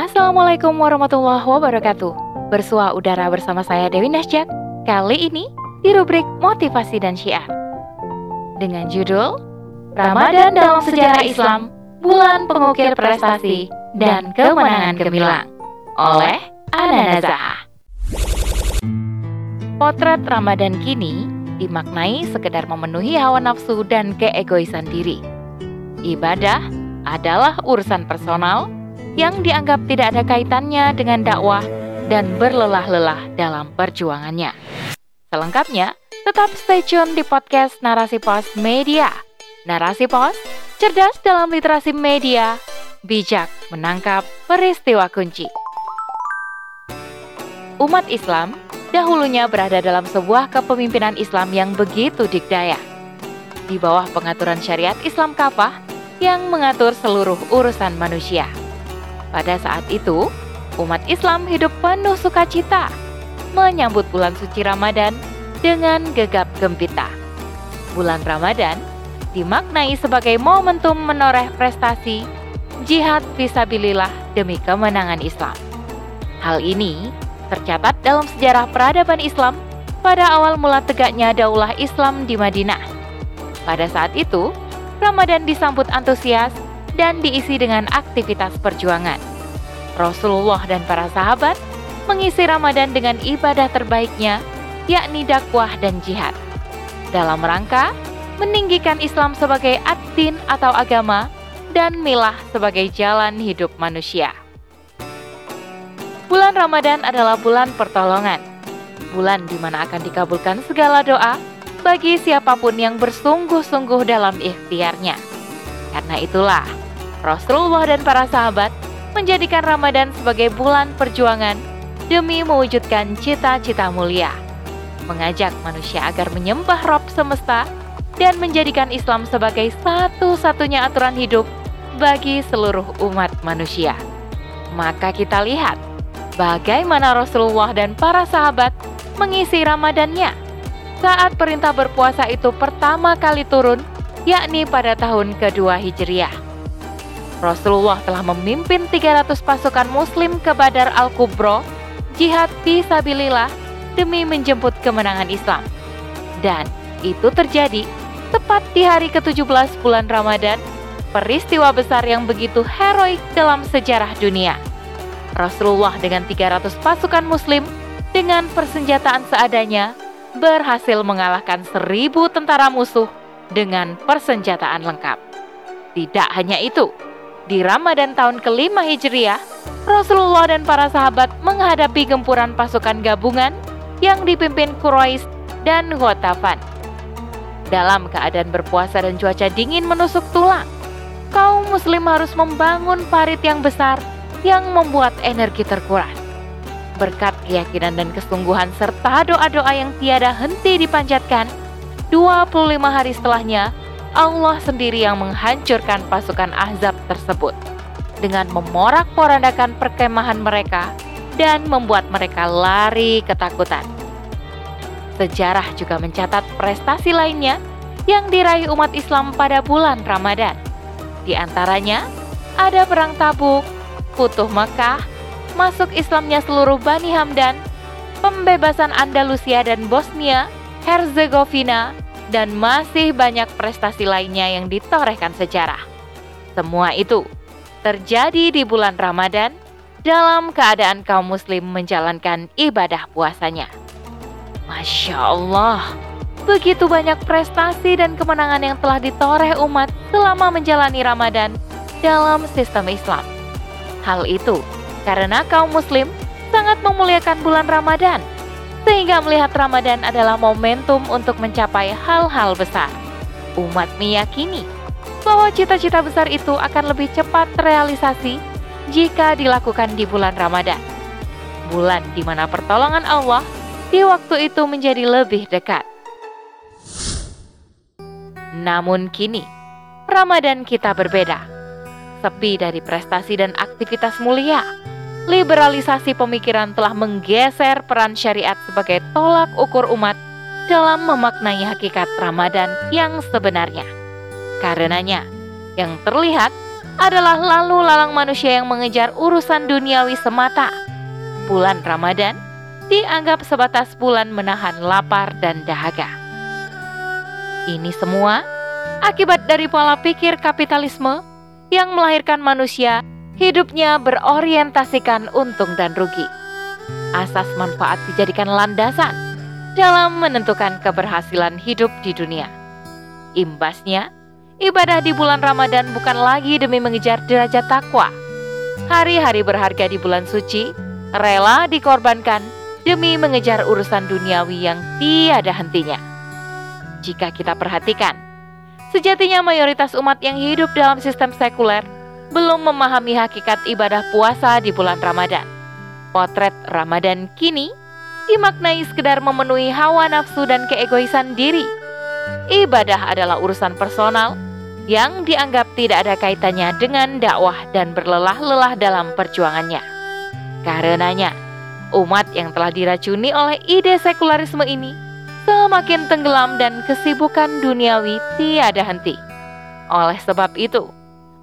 Assalamualaikum warahmatullahi wabarakatuh. Bersua udara bersama saya Dewi Nasjak. Kali ini di rubrik motivasi dan syiar. Dengan judul Ramadan dalam sejarah Islam, bulan pengukir prestasi dan kemenangan gemilang oleh Ana Nazah. Potret Ramadan kini dimaknai sekedar memenuhi hawa nafsu dan keegoisan diri. Ibadah adalah urusan personal yang dianggap tidak ada kaitannya dengan dakwah dan berlelah-lelah dalam perjuangannya. Selengkapnya, tetap stay tune di podcast Narasi Pos Media. Narasi Pos, cerdas dalam literasi media, bijak menangkap peristiwa kunci. Umat Islam dahulunya berada dalam sebuah kepemimpinan Islam yang begitu dikdaya. Di bawah pengaturan syariat Islam kafah yang mengatur seluruh urusan manusia. Pada saat itu, umat Islam hidup penuh sukacita, menyambut bulan suci Ramadan dengan gegap gempita. Bulan Ramadan dimaknai sebagai momentum menoreh prestasi jihad visabilillah demi kemenangan Islam. Hal ini tercatat dalam sejarah peradaban Islam pada awal mula tegaknya daulah Islam di Madinah. Pada saat itu, Ramadan disambut antusias dan diisi dengan aktivitas perjuangan. Rasulullah dan para sahabat mengisi Ramadan dengan ibadah terbaiknya, yakni dakwah dan jihad. Dalam rangka meninggikan Islam sebagai ad-din atau agama dan milah sebagai jalan hidup manusia. Bulan Ramadan adalah bulan pertolongan, bulan di mana akan dikabulkan segala doa bagi siapa pun yang bersungguh-sungguh dalam ikhtiarnya. Karena itulah, Rasulullah dan para sahabat menjadikan Ramadan sebagai bulan perjuangan demi mewujudkan cita-cita mulia, mengajak manusia agar menyembah Rob semesta dan menjadikan Islam sebagai satu-satunya aturan hidup bagi seluruh umat manusia. Maka kita lihat bagaimana Rasulullah dan para sahabat mengisi Ramadannya saat perintah berpuasa itu pertama kali turun, yakni pada tahun kedua Hijriah. Rasulullah telah memimpin 300 pasukan muslim ke Badar Al-Kubro, jihad fisabilillah demi menjemput kemenangan Islam. Dan itu terjadi tepat di hari ke-17 bulan Ramadan, peristiwa besar yang begitu heroik dalam sejarah dunia. Rasulullah dengan 300 pasukan muslim dengan persenjataan seadanya berhasil mengalahkan seribu tentara musuh dengan persenjataan lengkap. Tidak hanya itu, di Ramadan tahun kelima Hijriah, Rasulullah dan para sahabat menghadapi gempuran pasukan gabungan yang dipimpin Quraisy dan Ghatafan. Dalam keadaan berpuasa dan cuaca dingin menusuk tulang, kaum muslim harus membangun parit yang besar yang membuat energi terkuras. Berkat keyakinan dan kesungguhan serta doa-doa yang tiada henti dipanjatkan, 25 hari setelahnya, Allah sendiri yang menghancurkan pasukan Ahzab tersebut dengan memorak-porandakan perkemahan mereka dan membuat mereka lari ketakutan. Sejarah juga mencatat prestasi lainnya yang diraih umat Islam pada bulan Ramadan. Di antaranya ada perang Tabuk, Futuh Mekah, masuk Islamnya seluruh Bani Hamdan, pembebasan Andalusia dan Bosnia, Herzegovina, dan masih banyak prestasi lainnya yang ditorehkan sejarah. Semua itu terjadi di bulan Ramadan dalam keadaan kaum muslim menjalankan ibadah puasanya. Masya Allah, begitu banyak prestasi dan kemenangan yang telah ditoreh umat selama menjalani Ramadan dalam sistem Islam. Hal itu karena kaum muslim sangat memuliakan bulan Ramadan sehingga melihat Ramadan adalah momentum untuk mencapai hal-hal besar. Umat meyakini bahwa cita-cita besar itu akan lebih cepat terrealisasi jika dilakukan di bulan Ramadan. Bulan di mana pertolongan Allah di waktu itu menjadi lebih dekat. Namun kini, Ramadan kita berbeda. Sepi dari prestasi dan aktivitas mulia, liberalisasi pemikiran telah menggeser peran syariat sebagai tolak ukur umat dalam memaknai hakikat Ramadan yang sebenarnya. Karenanya, yang terlihat adalah lalu lalang manusia yang mengejar urusan duniawi semata. Bulan Ramadan dianggap sebatas bulan menahan lapar dan dahaga. Ini semua akibat dari pola pikir kapitalisme yang melahirkan manusia hidupnya berorientasikan untung dan rugi. Asas manfaat dijadikan landasan dalam menentukan keberhasilan hidup di dunia. Imbasnya, ibadah di bulan Ramadan bukan lagi demi mengejar derajat takwa. Hari-hari berharga di bulan suci rela dikorbankan demi mengejar urusan duniawi yang tiada hentinya. Jika kita perhatikan, sejatinya mayoritas umat yang hidup dalam sistem sekuler belum memahami hakikat ibadah puasa di bulan Ramadan. Potret Ramadan kini dimaknai sekedar memenuhi hawa nafsu dan keegoisan diri Ibadah adalah urusan personal yang dianggap tidak ada kaitannya dengan dakwah dan berlelah-lelah dalam perjuangannya. Karenanya, umat yang telah diracuni oleh ide sekularisme ini semakin tenggelam dan kesibukan duniawi tiada henti. Oleh sebab itu,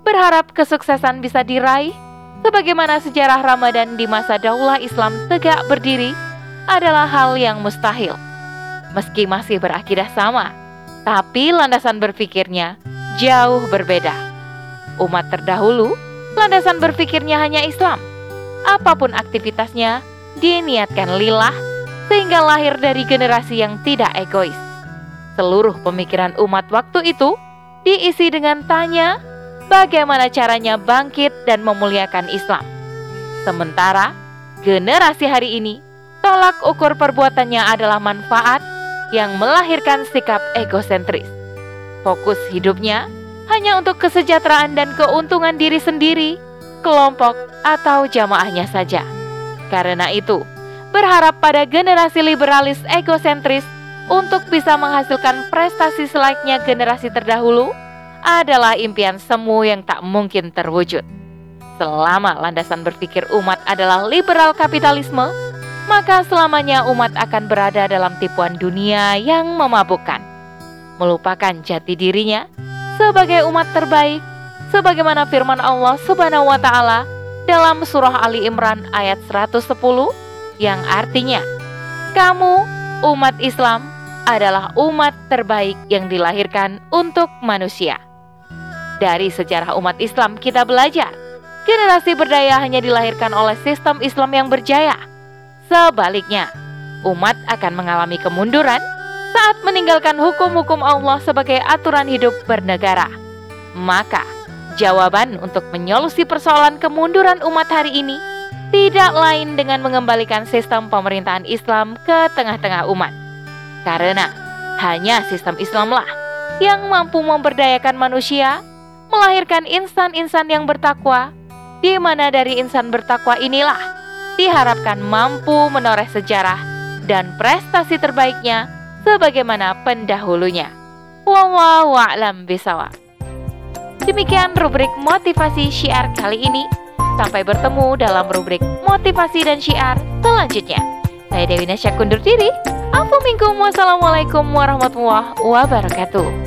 berharap kesuksesan bisa diraih sebagaimana sejarah Ramadan di masa daulah Islam tegak berdiri adalah hal yang mustahil. Meski masih berakidah sama, tapi landasan berpikirnya jauh berbeda. Umat terdahulu, landasan berpikirnya hanya Islam. Apa pun aktivitasnya, diniatkan lillah sehingga lahir dari generasi yang tidak egois. Seluruh pemikiran umat waktu itu diisi dengan tanya bagaimana caranya bangkit dan memuliakan Islam. Sementara generasi hari ini tolak ukur perbuatannya adalah manfaat yang melahirkan sikap egosentris. Fokus hidupnya hanya untuk kesejahteraan dan keuntungan diri sendiri, kelompok, atau jamaahnya saja. Karena itu, berharap pada generasi liberalis egosentris untuk bisa menghasilkan prestasi selayaknya generasi terdahulu adalah impian semu yang tak mungkin terwujud. Selama landasan berpikir umat adalah liberal kapitalisme, maka selamanya umat akan berada dalam tipuan dunia yang memabukkan, melupakan jati dirinya sebagai umat terbaik, sebagaimana firman Allah Subhanahu wa Ta'ala dalam Surah Ali Imran ayat 110 yang artinya, "Kamu, umat Islam, adalah umat terbaik yang dilahirkan untuk manusia." Dari sejarah umat Islam, kita belajar generasi berdaya hanya dilahirkan oleh sistem Islam yang berjaya Sebaliknya, umat akan mengalami kemunduran saat meninggalkan hukum-hukum Allah sebagai aturan hidup bernegara. Maka, jawaban untuk menyolusi persoalan kemunduran umat hari ini tidak lain dengan mengembalikan sistem pemerintahan Islam ke tengah-tengah umat. Karena hanya sistem Islamlah yang mampu memberdayakan manusia, melahirkan insan-insan yang bertakwa, di mana dari insan bertakwa inilah diharapkan mampu menoreh sejarah dan prestasi terbaiknya sebagaimana pendahulunya. Wallahu a'lam. Demikian rubrik motivasi syiar kali ini. Sampai bertemu dalam rubrik motivasi dan syiar selanjutnya. Saya Dewi Nasya kundur diri. Assalamualaikum warahmatullahi wabarakatuh.